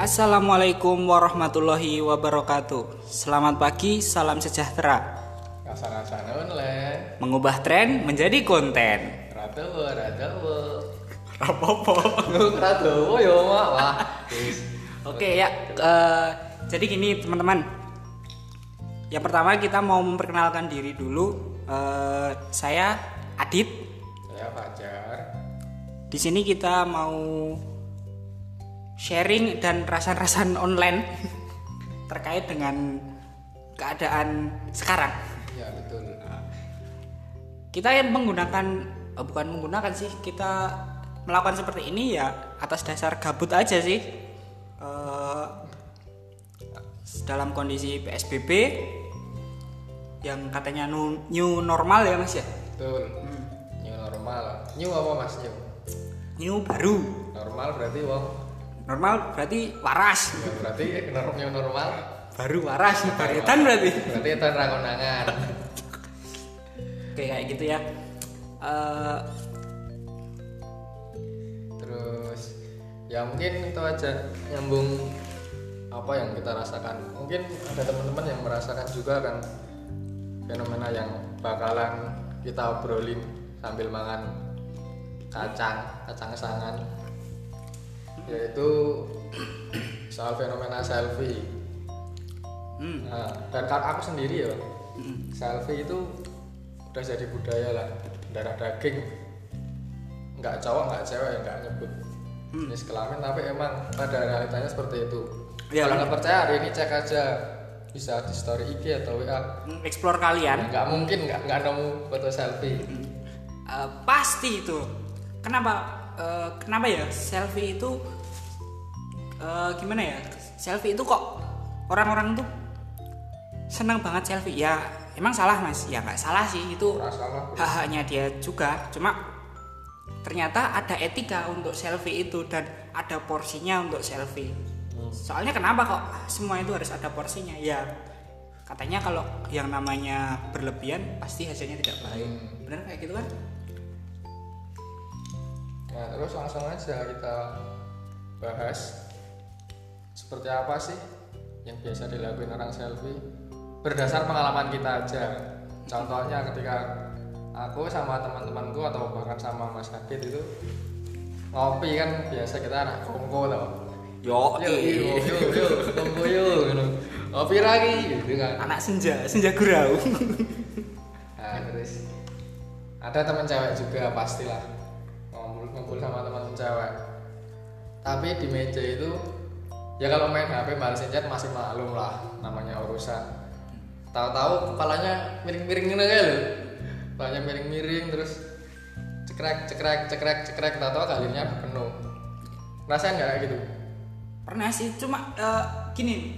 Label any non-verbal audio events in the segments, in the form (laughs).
Assalamualaikum warahmatullahi wabarakatuh. Selamat pagi, salam sejahtera. Mengubah tren menjadi konten. Rapopo. Yo mak wah. Wis. Oke ya, eh, jadi gini teman-teman. Yang pertama kita mau memperkenalkan diri dulu. Eh, saya Adit. Saya Fajar. Di sini kita mau sharing dan rasan-rasan online terkait dengan keadaan sekarang. Ya betul. Kita yang menggunakan eh, bukan menggunakan sih, kita melakukan seperti ini ya atas dasar gabut aja sih. Eh, dalam kondisi PSBB yang katanya new normal ya Mas ya. Betul. New normal. New apa mas new? New baru. Normal berarti wong. Normal berarti waras. Ya berarti norm new normal. Baru waras, baretan berarti. Berarti itu rakonangan. Oke kayak gitu ya. Eh, Terus ya mungkin itu aja nyambung apa yang kita rasakan. Mungkin ada teman-teman yang merasakan juga kan fenomena yang bakalan kita obrolin sambil makan kacang, kacang sangan yaitu (clears throat) soal fenomena selfie. hmm, Nah, dan aku sendiri ya, selfie itu udah jadi budaya lah, darah daging. Nggak cowok, nggak cewek, nggak nyebut jenis kelamin, tapi emang pada realitanya seperti itu. Ya, Kalau nggak percaya hari ini cek aja bisa di story IG atau WA. explore kalian. Nggak mungkin nggak nggak nemu foto selfie. Eh, pasti itu. Kenapa? Eh, kenapa ya selfie itu eh, gimana ya? Selfie itu kok orang-orang tuh senang banget selfie. Ya emang salah mas? Ya nggak salah sih itu hak-haknya dia juga. Cuma ternyata ada etika untuk selfie itu dan ada porsinya untuk selfie. Soalnya kenapa kok semua itu harus ada porsinya? Ya katanya kalau yang namanya berlebihan pasti hasilnya tidak baik. Bener kayak gitu kan? Nah terus langsung aja kita bahas seperti apa sih yang biasa dilakuin orang selfie berdasar pengalaman kita aja. Contohnya ketika aku sama teman-temanku atau bahkan sama Mas Adit itu ngopi kan biasa kita anak kongko loh. Yo, yuk, yuk, yuk, kongko gitu. Ngopi lagi, gitu kan. anak senja, senja gurau. Nah, terus ada teman cewek juga pastilah ngumpul sama teman cewek. Tapi di meja itu ya kalau main HP balesin chat masih maklum lah namanya urusan. Tahu-tahu kepalanya miring-miring gini aja loh. Kepalanya miring-miring terus cekrek cekrek cekrek cekrek tahu-tahu kalinya penuh. Rasain nggak kayak gitu? Pernah sih, cuma eh, gini.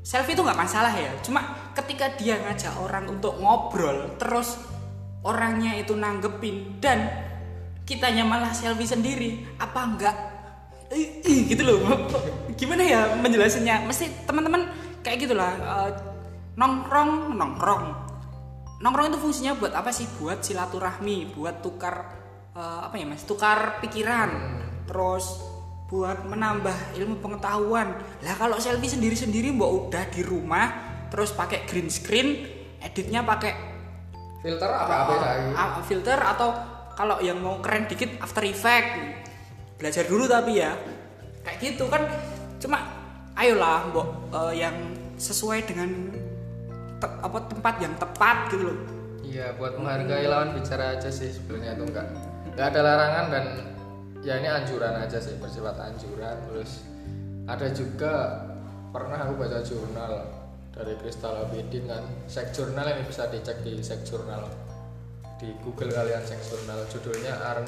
Selfie itu nggak masalah ya. Cuma ketika dia ngajak orang untuk ngobrol, terus orangnya itu nanggepin dan kitanya malah selfie sendiri, apa enggak? Ih, ih, gitu loh. (laughs) Gimana ya menjelasannya? Mesti teman-teman kayak gitulah. eh, nongkrong, nongkrong. Nongkrong itu fungsinya buat apa sih? Buat silaturahmi, buat tukar eh, apa ya mas? Tukar pikiran, terus buat menambah ilmu pengetahuan. Lah kalau selfie sendiri-sendiri mbok udah di rumah, terus pakai green screen, editnya pakai Filter apa apa ah, filter atau kalau yang mau keren dikit After Effect. Belajar dulu tapi ya. Kayak gitu kan cuma ayolah mbok eh, yang sesuai dengan te- apa tempat yang tepat gitu loh. Iya, buat menghargai lawan bicara aja sih sebenarnya itu enggak enggak ada larangan dan ya ini anjuran aja sih bersifat anjuran terus ada juga pernah aku baca jurnal dari Crystal Abidin kan sek jurnal ini bisa dicek di sek jurnal di Google kalian sek jurnal judulnya Arm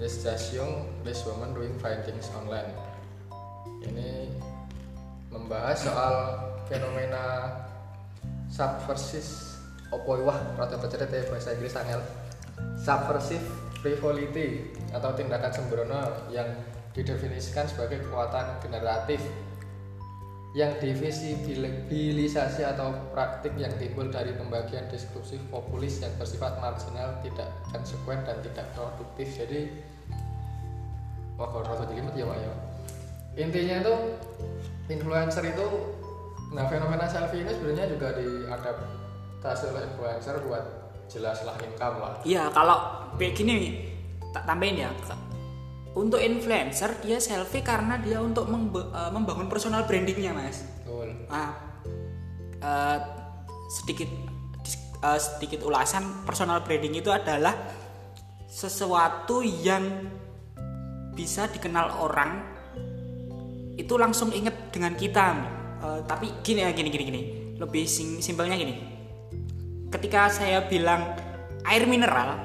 This Young This Woman Doing Fine Things Online. Ini membahas soal fenomena subversive opo wah rada peceret ya bahasa Inggris angel. Subversive frivolity atau tindakan sembrono yang didefinisikan sebagai kekuatan generatif yang divisibilisasi atau praktik yang timbul dari pembagian diskursif populis yang bersifat marginal, tidak konsekuen dan tidak produktif. Jadi, wah kalau rasa jelimet ya pak ya. intinya itu influencer itu nah fenomena selfie ini sebenarnya juga diadaptasi oleh influencer buat jelaslah income lah Iya, kalau kayak tak tambahin ya. Untuk influencer dia selfie karena dia untuk membe- eh, membangun personal brandingnya, Mas. betul Nah, eh, sedikit eh, sedikit ulasan personal branding itu adalah sesuatu yang bisa dikenal orang itu langsung inget dengan kita. Eh, tapi gini ya, gini gini gini. Lebih sing- simpelnya gini. Ketika saya bilang air mineral,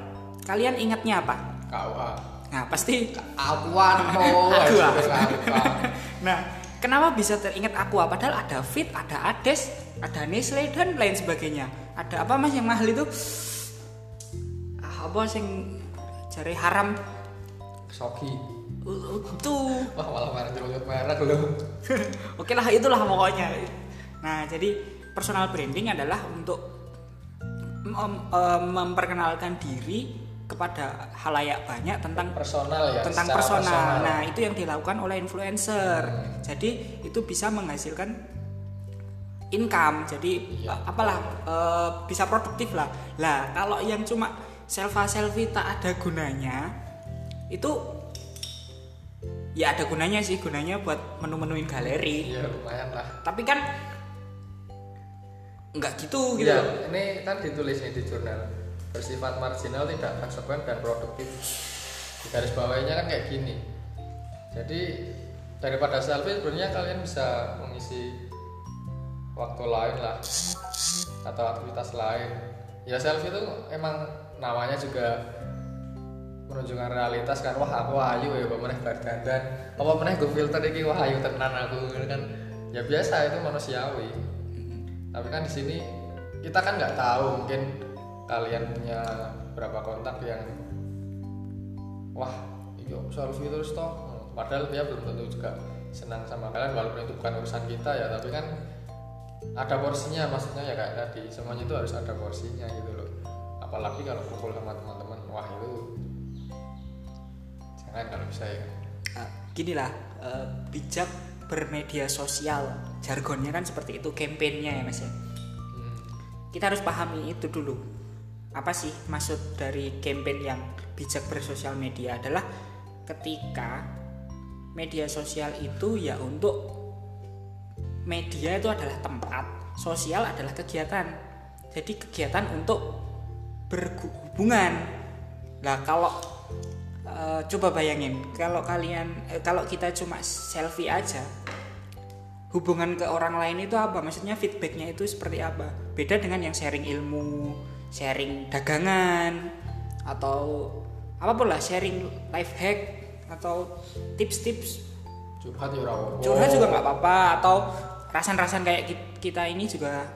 kalian ingatnya apa? KUA Nah, pasti Akuan oh Aqua. Aqua. Nah, kenapa bisa teringat Aqua? Padahal ada Fit, ada Ades, ada Nestle dan lain sebagainya. Ada apa mas yang mahal itu? Ah, apa yang cari haram? Soki Uh, itu. wah malah merek loh (laughs) Oke lah itulah pokoknya. Nah, jadi personal branding adalah untuk mem- em, memperkenalkan diri kepada halayak banyak tentang personal ya tentang secara personal. Nah, itu yang dilakukan oleh influencer. Hmm. Jadi itu bisa menghasilkan income. Jadi Iya. eh, apalah eh, bisa produktif lah. Lah, kalau yang cuma selfie selfie tak ada gunanya itu ya ada gunanya sih, gunanya buat menu-menuin galeri. Iya lumayan lah Tapi kan nggak gitu gitu. Iya, ini kan ditulis nih di jurnal bersifat marginal tidak konsekuen dan produktif. Di garis bawahnya kan kayak gini. Jadi daripada selfie sebenarnya kalian bisa mengisi waktu lain lah atau aktivitas lain. Ya selfie itu emang namanya juga menunjukkan realitas kan wah aku ayu ya apa meneh bar dandan apa meneh gue filter iki wah ayu tenan aku Ini kan ya biasa itu manusiawi tapi kan di sini kita kan nggak tahu mungkin kalian punya berapa kontak yang wah iya selfie terus toh? Padahal dia belum tentu juga senang sama kalian walaupun itu bukan urusan kita ya tapi kan ada porsinya maksudnya ya kayak tadi semuanya itu harus ada porsinya gitu loh. Apalagi kalau kumpul sama teman-teman wah itu jangan kalau bisa ya. Eh, gini lah eh, bijak bermedia sosial. Jargonnya kan seperti itu kampanyenya ya mas ya. Hmm. kita harus pahami itu dulu apa sih maksud dari campaign yang bijak bersosial media adalah ketika media sosial itu ya untuk media itu adalah tempat sosial adalah kegiatan jadi kegiatan untuk berhubungan lah kalau eh, coba bayangin kalau kalian eh, kalau kita cuma selfie aja hubungan ke orang lain itu apa? Maksudnya feedbacknya itu seperti apa? Beda dengan yang sharing ilmu, sharing dagangan, atau apa pun lah, sharing life hack atau tips-tips. Curhat ya curhat juga nggak apa-apa atau rasan-rasan kayak ki- kita ini juga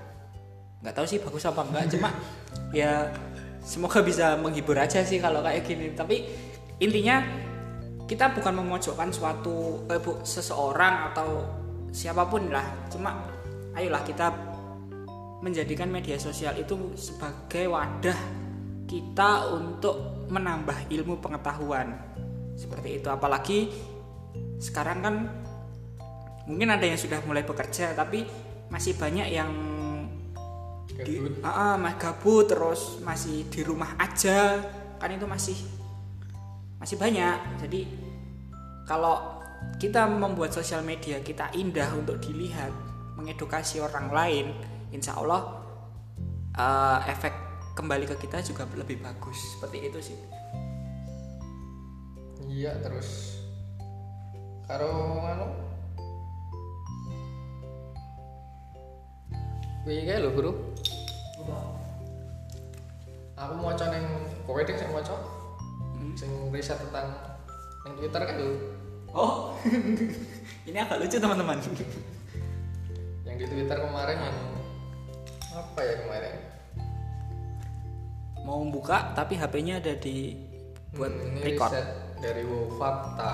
nggak tahu sih bagus apa enggak cuma (laughs) ya semoga bisa menghibur aja sih kalau kayak gini. Tapi intinya kita bukan memojokkan suatu eh, bu, seseorang atau siapa pun lah cuma ayolah kita menjadikan media sosial itu sebagai wadah kita untuk menambah ilmu pengetahuan. Seperti itu. Apalagi sekarang kan mungkin ada yang sudah mulai bekerja tapi masih banyak yang di, Gabut. Ah, ah, gabut terus masih di rumah aja. Kan itu masih masih banyak. Jadi kalau kita membuat sosial media kita indah untuk dilihat mengedukasi orang lain insya Allah eh, efek kembali ke kita juga lebih bagus seperti itu sih iya terus karo anu Wih, kayak lho, Bro. Aku mau coba neng kowe ding sing maca. Sing riset tentang neng Twitter kan lho. oh (laughs) ini agak lucu teman-teman Yang di Twitter kemarin yang apa ya kemarin? mau buka tapi HP-nya ada di buat Hmm, ini record riset dari Wow Fakta.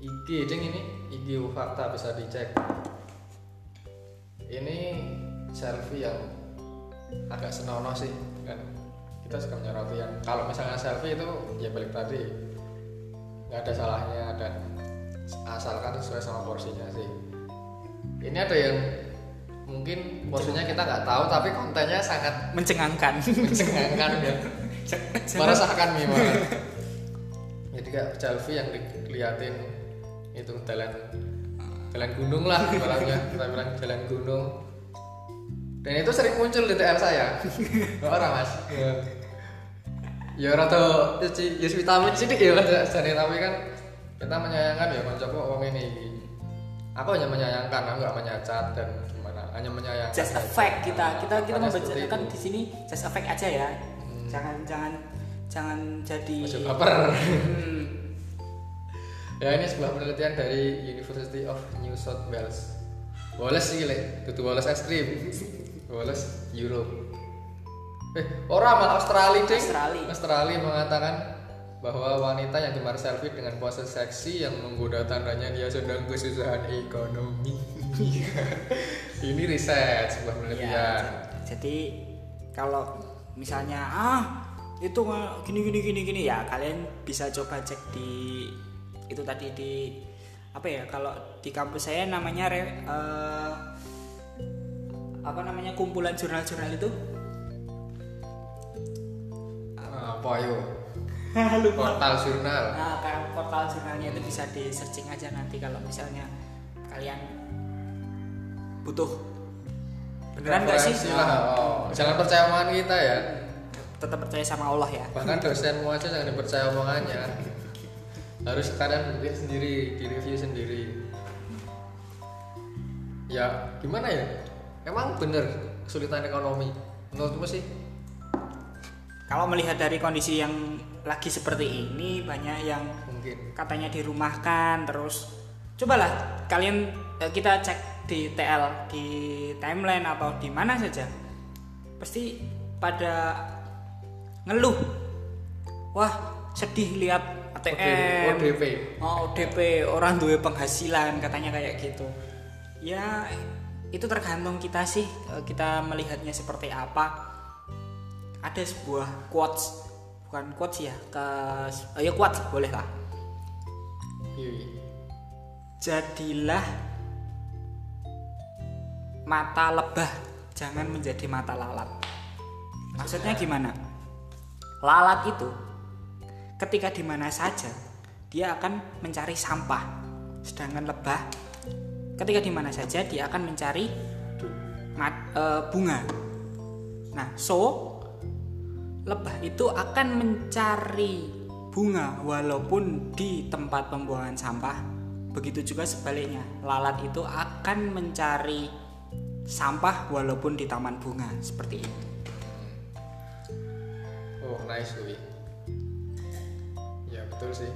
IG ding ini IG Wow Fakta bisa dicek. Ini selfie yang agak senonoh sih kan kita suka menyoroti yang kalau misalnya selfie itu ya balik tadi nggak ada salahnya dan asalkan sesuai sama porsinya sih ini ada yang mungkin porsinya kita nggak tahu tapi kontennya sangat mencengangkan mencengangkan ya meresahkan nih malah jadi kayak selfie yang diliatin itu jalan jalan gunung lah bilangnya kita bilang jalan gunung dan itu sering muncul di TL saya orang mas ya ya rata ya vitamin sih ya mas jadi tapi kan kita menyayangkan ya koncoku wong ini aku hanya menyayangkan aku nggak menyacat dan gimana hanya menyayangkan just fact kita kita kita seperti membacakan di sini just a fact aja ya jangan jangan jangan jadi Ojo baper Hmm, (laughs) Ya ini sebuah penelitian dari University of New South Wales. Wales sih le, itu Wales es krim. (laughs) Wales Europe. Eh, orang malah Australia ding. Australia. Australia mengatakan bahwa wanita yang gemar selfie dengan pose seksi yang menggoda tandanya dia sedang kesusahan ekonomi. (laughs) ini riset sebuah ya, penelitian. jadi kalau misalnya ah itu nggak gini gini gini gini ya kalian bisa coba cek di itu tadi di apa ya kalau di kampus saya namanya re- eh, apa namanya kumpulan jurnal-jurnal itu Apa yo? (laughs) lupa Portal jurnal. Nah, kan portal jurnalnya itu bisa di searching aja nanti kalau misalnya kalian butuh beneran nggak sih? Lah. Oh, jangan percaya omongan kita ya. Tetap percaya sama Allah ya. bahkan dosenmu aja jangan dipercaya omongannya harus kalian lihat sendiri di review sendiri ya gimana ya emang bener kesulitan ekonomi menurutmu sih Kalau melihat dari kondisi yang lagi seperti ini banyak yang mungkin. katanya dirumahkan terus cobalah kalian eh, kita cek di TL di timeline atau di mana saja pasti pada ngeluh. Wah sedih lihat ATM ODP oh ODP orang duwe penghasilan katanya kayak gitu. Ya itu tergantung kita sih eh, kita melihatnya seperti apa ada sebuah quotes bukan quotes ya ke oh ya quotes boleh lah. Iya. jadilah mata lebah jangan menjadi mata lalat. Maksudnya gimana? Lalat itu ketika di mana saja dia akan mencari sampah. Sedangkan lebah ketika di mana saja dia akan mencari mat- eh, bunga. Nah so lebah itu akan mencari bunga walaupun di tempat pembuangan sampah. Begitu juga sebaliknya lalat itu akan mencari sampah walaupun di taman bunga. Seperti itu. Oh nice Wi ya betul sih.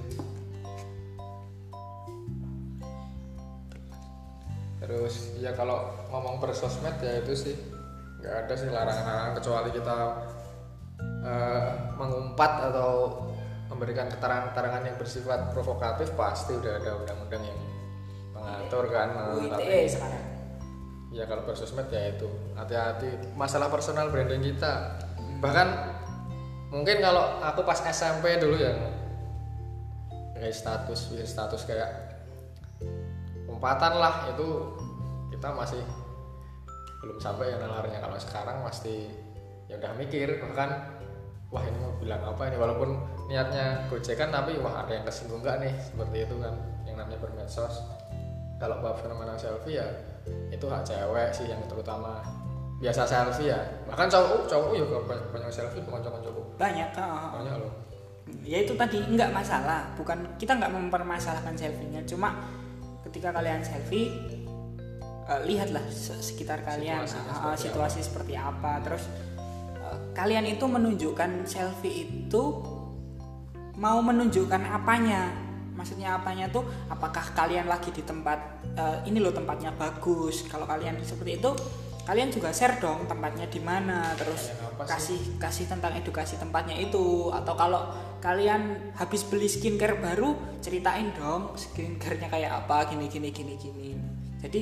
Terus ya kalau ngomong bersosmed ya itu sih. Nggak ada sih larangan-larangan kecuali kita eh, mengumpat atau memberikan keterangan-keterangan yang bersifat provokatif pasti udah ada undang-undang yang mengatur kan UITE tapi sekarang. Ya kalau bersosmed ya itu. Hati-hati. Masalah personal branding kita. Bahkan mungkin kalau aku pas SMP dulu yang kayak status bikin status kayak umpatan lah itu kita masih belum sampai ya nalarnya. Kalau sekarang pasti ya udah mikir bahkan wah ini mau bilang apa ini? Walaupun niatnya gojekan tapi wah ada yang kesinggung nggak nih? Seperti itu kan yang namanya bermedsos. Kalau bab fenomena selfie ya itu hak cewek sih yang terutama. Biasa selfie ya. Bahkan cowok cowok ya banyak, banyak selfie bukan cowok cowok. Banyak ah. banyak loh. Ya itu tadi nggak masalah. Bukan kita nggak mempermasalahkan selfie-nya. Cuma ketika kalian selfie eh, lihatlah se- sekitar kalian ah, seperti situasi seperti apa. Terus kalian itu menunjukkan selfie itu mau menunjukkan apanya? Maksudnya apanya tuh? Apakah kalian lagi di tempat eh, ini loh tempatnya bagus? Kalau kalian seperti itu kalian juga share dong tempatnya di mana terus kasih kasih tentang edukasi tempatnya itu. Atau kalau kalian habis beli skincare baru ceritain dong skincarenya kayak apa gini gini gini gini. Jadi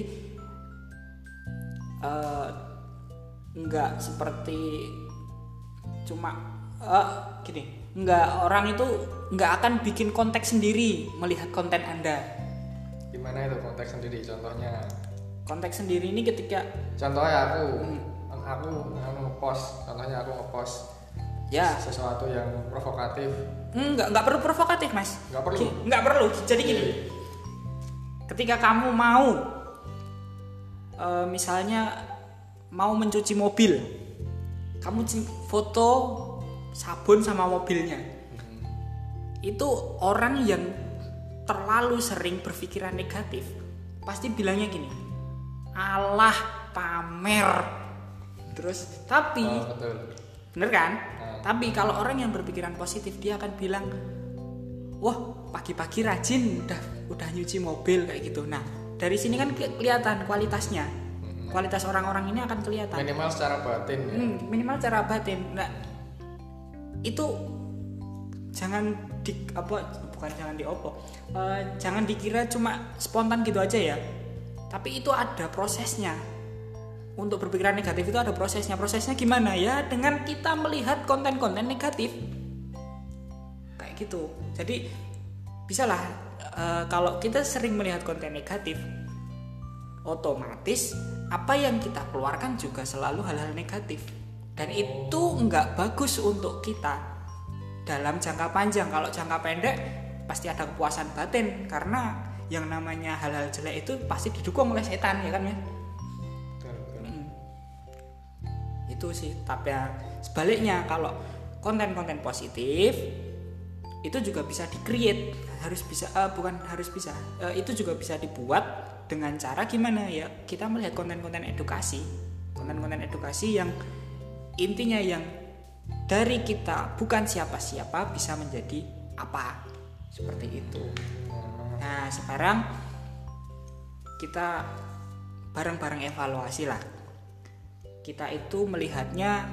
eh, nggak seperti cuma eh, gini nggak orang itu nggak akan bikin konteks sendiri melihat konten anda. Gimana itu konteks sendiri contohnya? Konteks sendiri ini ketika contohnya aku aku aku ngepost contohnya aku ngepost ya. sesuatu yang provokatif. Nggak nggak perlu provokatif mas. Nggak perlu? Nggak perlu. Jadi gini ketika kamu mau eh, misalnya mau mencuci mobil kamu foto sabun sama mobilnya. Itu orang yang terlalu sering berpikiran negatif pasti bilangnya gini Allah pamer. Terus? Tapi oh, betul. bener kan? Hmm. tapi kalau orang yang berpikiran positif dia akan bilang wah pagi-pagi rajin udah udah nyuci mobil kayak gitu. Nah dari sini kan ke- kelihatan kualitasnya kualitas orang-orang ini akan kelihatan. Minimal secara batin ya. Hmm, minimal cara batin. Nah itu jangan di apa bukan jangan diopo. Eh, jangan dikira cuma spontan gitu aja ya. Tapi itu ada prosesnya. Untuk berpikiran negatif itu ada prosesnya. Prosesnya gimana ya? Dengan kita melihat konten-konten negatif. Kayak gitu. Jadi bisalah eh, kalau kita sering melihat konten negatif otomatis apa yang kita keluarkan juga selalu hal-hal negatif. Dan itu nggak bagus untuk kita dalam jangka panjang. Kalau jangka pendek pasti ada kepuasan batin. Karena yang namanya hal-hal jelek itu pasti didukung oleh setan ya kan ya itu sih. Tapi ya, sebaliknya kalau konten-konten positif itu juga bisa di-create. Harus bisa eh, bukan harus bisa eh, itu juga bisa dibuat dengan cara gimana ya kita melihat konten-konten edukasi. Konten-konten edukasi yang intinya yang dari kita bukan siapa-siapa bisa menjadi apa. Seperti itu. Nah sekarang kita bareng-bareng evaluasi lah. Kita itu melihatnya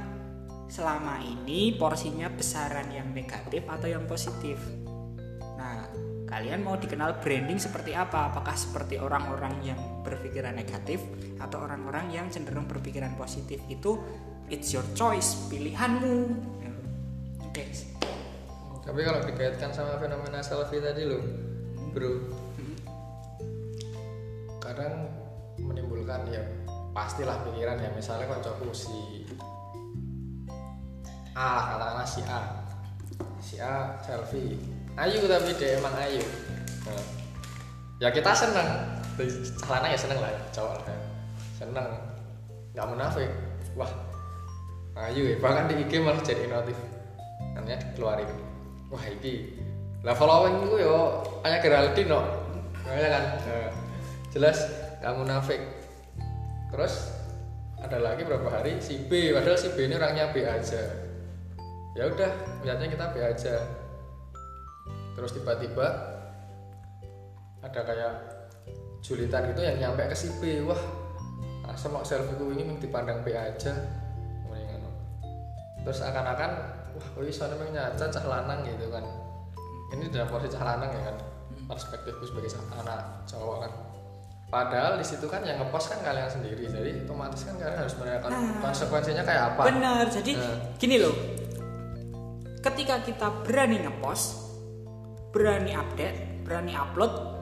selama ini porsinya besaran yang negatif atau yang positif. Kalian mau dikenal branding seperti apa? Apakah seperti orang-orang yang berpikiran negatif atau orang-orang yang cenderung berpikiran positif? Itu it's your choice, pilihanmu. Oke. tapi kalau dikaitkan sama fenomena selfie tadi loh bro kadang menimbulkan ya pastilah pikiran ya misalnya koncoku si A lah katakanlah si A si A selfie ayu tapi dia emang ayu. Nah, ya kita seneng. Celana ya seneng lah ya, cowok lah. Ya. seneng. Nggak munafik. Wah ayu ya bahkan di IG malah jadi notif. Namanya keluarin. Wah iki. Lah following gue yo hanya Geraldine no. Makanya kan? Nah, jelas nggak munafik. Terus ada lagi berapa hari si B. Padahal si B ini orangnya B aja. Ya udah lihatnya kita B aja terus tiba-tiba ada kayak julitan gitu yang nyampe ke si B wah asem kok selfie gue ini dipandang B aja terus akan-akan wah kok iso memang nyaca cah lanang gitu kan ini dalam porsi cah lanang ya kan perspektifku sebagai anak cowok kan padahal di situ kan yang ngepost kan kalian sendiri jadi otomatis kan kalian harus merayakan Nah. konsekuensinya kayak apa Benar. Jadi Nah. gini loh. Ketika kita berani ngepost, berani update, berani upload,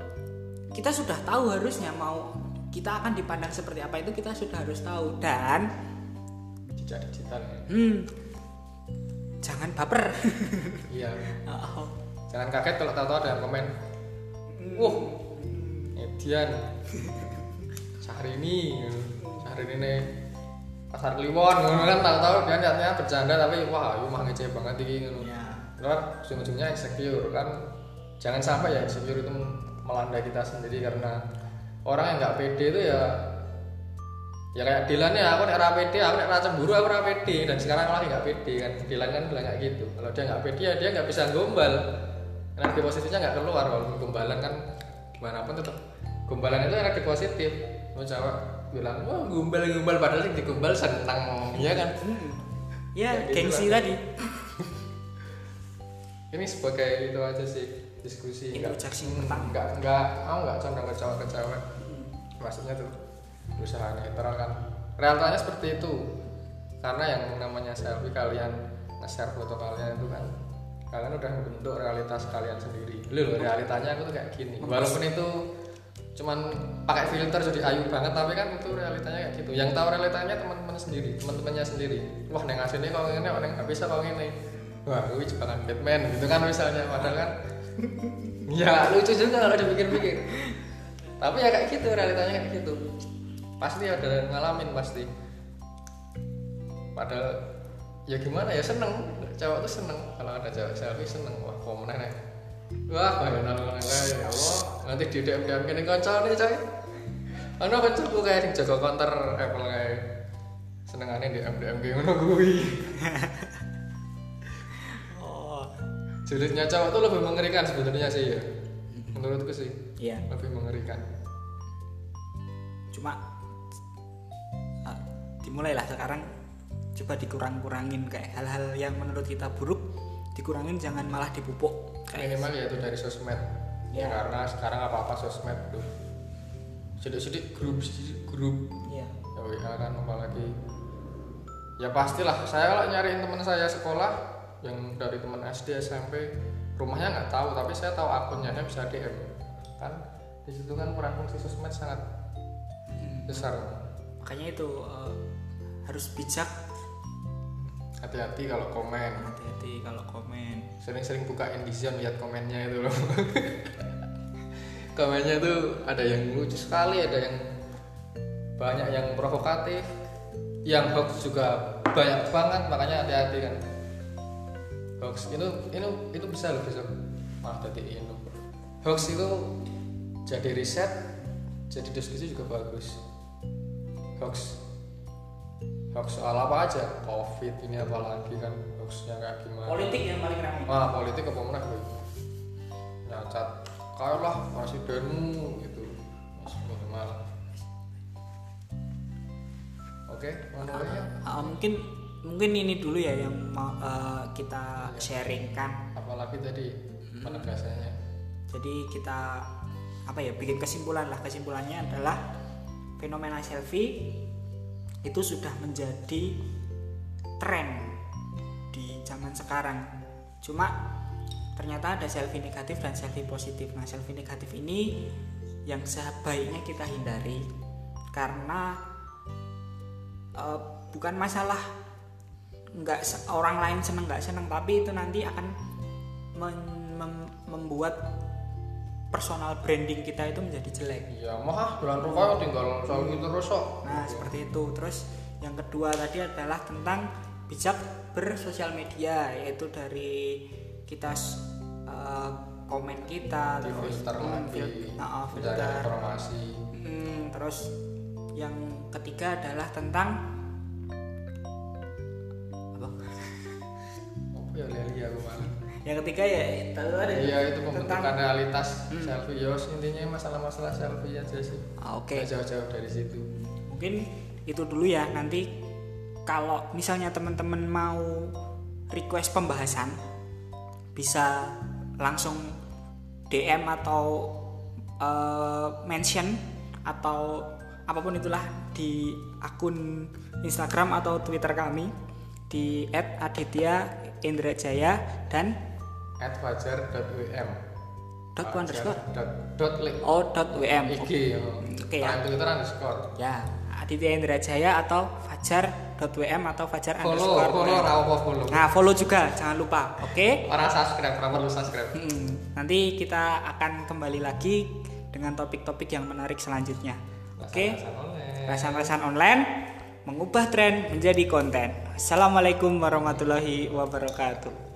kita sudah tahu harusnya mau kita akan dipandang seperti apa itu kita sudah harus tahu dan jejak digital ya. hmm, jangan baper. iya (laughs) Oh, jangan kaget kalau tahu-tahu ada yang komen wah Edian Syahrini Syahrini nih pasar Kliwon kan tahu-tahu dia niatnya bercanda tapi wah ayu mah ngece banget iki ngono ya. Luar ujung-ujungnya insecure kan jangan sampai ya insecure itu melanda kita sendiri karena orang yang nggak pede itu ya ya kayak Dilan ya aku nek ra pede aku nek ra cemburu aku ra pede. Dan sekarang lagi nggak pede kan Dilan kan bilang kayak gitu. Kalau dia nggak pede ya dia nggak bisa gombal. Energi positifnya nggak keluar kalau gombalan kan gimana pun tetap gombalan itu energi positif. Mau cewek bilang wah gombal gombal padahal yang digombal senang ya kan? Hmm. (laughs) Ya, Ya, gitu gengsi lah. tadi. ini sebagai itu aja sih diskusi nggak Introduksi pertama. nggak nggak aku nggak condong ke cowok ke cewek. Maksudnya tuh berusaha netral kan. Realitanya seperti itu. Karena yang namanya selfie kalian nge-share foto kalian itu kan kalian udah membentuk realitas kalian sendiri. Loh realitanya aku tuh kayak gini. Walaupun itu cuman pakai filter jadi ayu banget tapi kan itu realitanya kayak gitu. Yang tahu realitanya teman-teman sendiri teman-temannya sendiri. Wah neng aslinya kalau ini orang nggak bisa kalau ini wah gue jebakan Batman gitu kan misalnya. Padahal kan ya lucu juga kalau dipikir-pikir. Tapi ya kayak gitu realitanya kayak gitu. Pasti ada yang ngalamin pasti. Padahal ya gimana ya seneng. Cewek tuh seneng. Kalau ada cewek selfie seneng. Wah kok meneh wah bayangin nang ya Allah. Nanti di DM DM kene kanca nih coy. Ana kancaku kayak sing jaga counter Apple kayak senengane DM DM kayak oh (laughs) julidnya cowok tuh lebih mengerikan sebenarnya sih ya. Menurutku sih iya. lebih mengerikan. Cuma uh, dimulailah sekarang. Coba dikurang-kurangin kayak hal-hal yang menurut kita buruk dikurangin jangan malah dipupuk. Kayak minimal ya itu dari sosmed. Ya. ya karena sekarang apa apa sosmed tuh sedikit-sedikit grup grup. Iya. Ya WA kan apalagi. Ya pastilah. Saya kalau nyariin teman saya sekolah yang dari teman SD SMP rumahnya nggak tahu tapi saya tahu akunnya saya bisa DM kan di situ kan peran fungsi sosmed sangat besar. Makanya itu uh, harus bijak. Hati-hati kalau komen. Hati-hati kalau komen. Sering-sering buka Indizone lihat komennya itu loh. (laughs) Komennya tuh ada yang lucu sekali ada yang banyak yang provokatif yang hoax juga banyak banget makanya hati-hati kan hoax itu itu itu bisa loh besok maaf tadi ini hoax itu jadi riset jadi diskusi juga bagus hoax hoax soal apa aja covid ini apalagi kan hoaxnya kayak gimana politik yang paling ramai Wah, politik apa mana gue? Nyacat, kau lah presidenmu gitu. Minimal. Oke, ya. Uh, mungkin mungkin ini dulu ya yang mau uh, kita sharingkan. Apalagi tadi penegasannya. jadi kita apa ya bikin kesimpulan lah. Kesimpulannya adalah fenomena selfie itu sudah menjadi tren di zaman sekarang. Cuma ternyata ada selfie negatif dan selfie positif. Nah selfie negatif ini yang sebaiknya kita hindari karena eh, bukan masalah nggak orang lain seneng nggak seneng tapi itu nanti akan men- mem- membuat personal branding kita itu menjadi jelek Ya mah bulan rokok tinggal soal itu terus kok. Nah, seperti itu. Terus yang kedua tadi adalah tentang bijak bersosial media, yaitu dari kita eh, komen kita, Di terus filter hmm, lagi, nah, oh, filter. informasi. Hmm, terus yang ketiga adalah tentang Yang ketiga ya itu ada Iya itu pembentukan tentang realitas selfie. Ya intinya masalah-masalah selfie aja sih. Ah, Oke. Nggak jauh-jauh dari situ. mungkin itu dulu ya nanti kalau misalnya teman-teman mau request pembahasan bisa langsung DM atau eh, mention atau apa pun itulah di akun Instagram atau Twitter kami di @aditya_indrajaya dan At fajar.wm dot underscore dot dot link oh dot wm IG ya. Oke ya. Nah, Twitter underscore. ya Aditya Indrajaya atau fajar.wm atau fajar Follow, underscore follow, rawa follow. Nah follow juga jangan lupa oke Orang subscribe, orang perlu subscribe. Hmm, nanti kita akan kembali lagi dengan topik-topik yang menarik selanjutnya oke Rasan online. online mengubah tren menjadi konten Assalamualaikum warahmatullahi wabarakatuh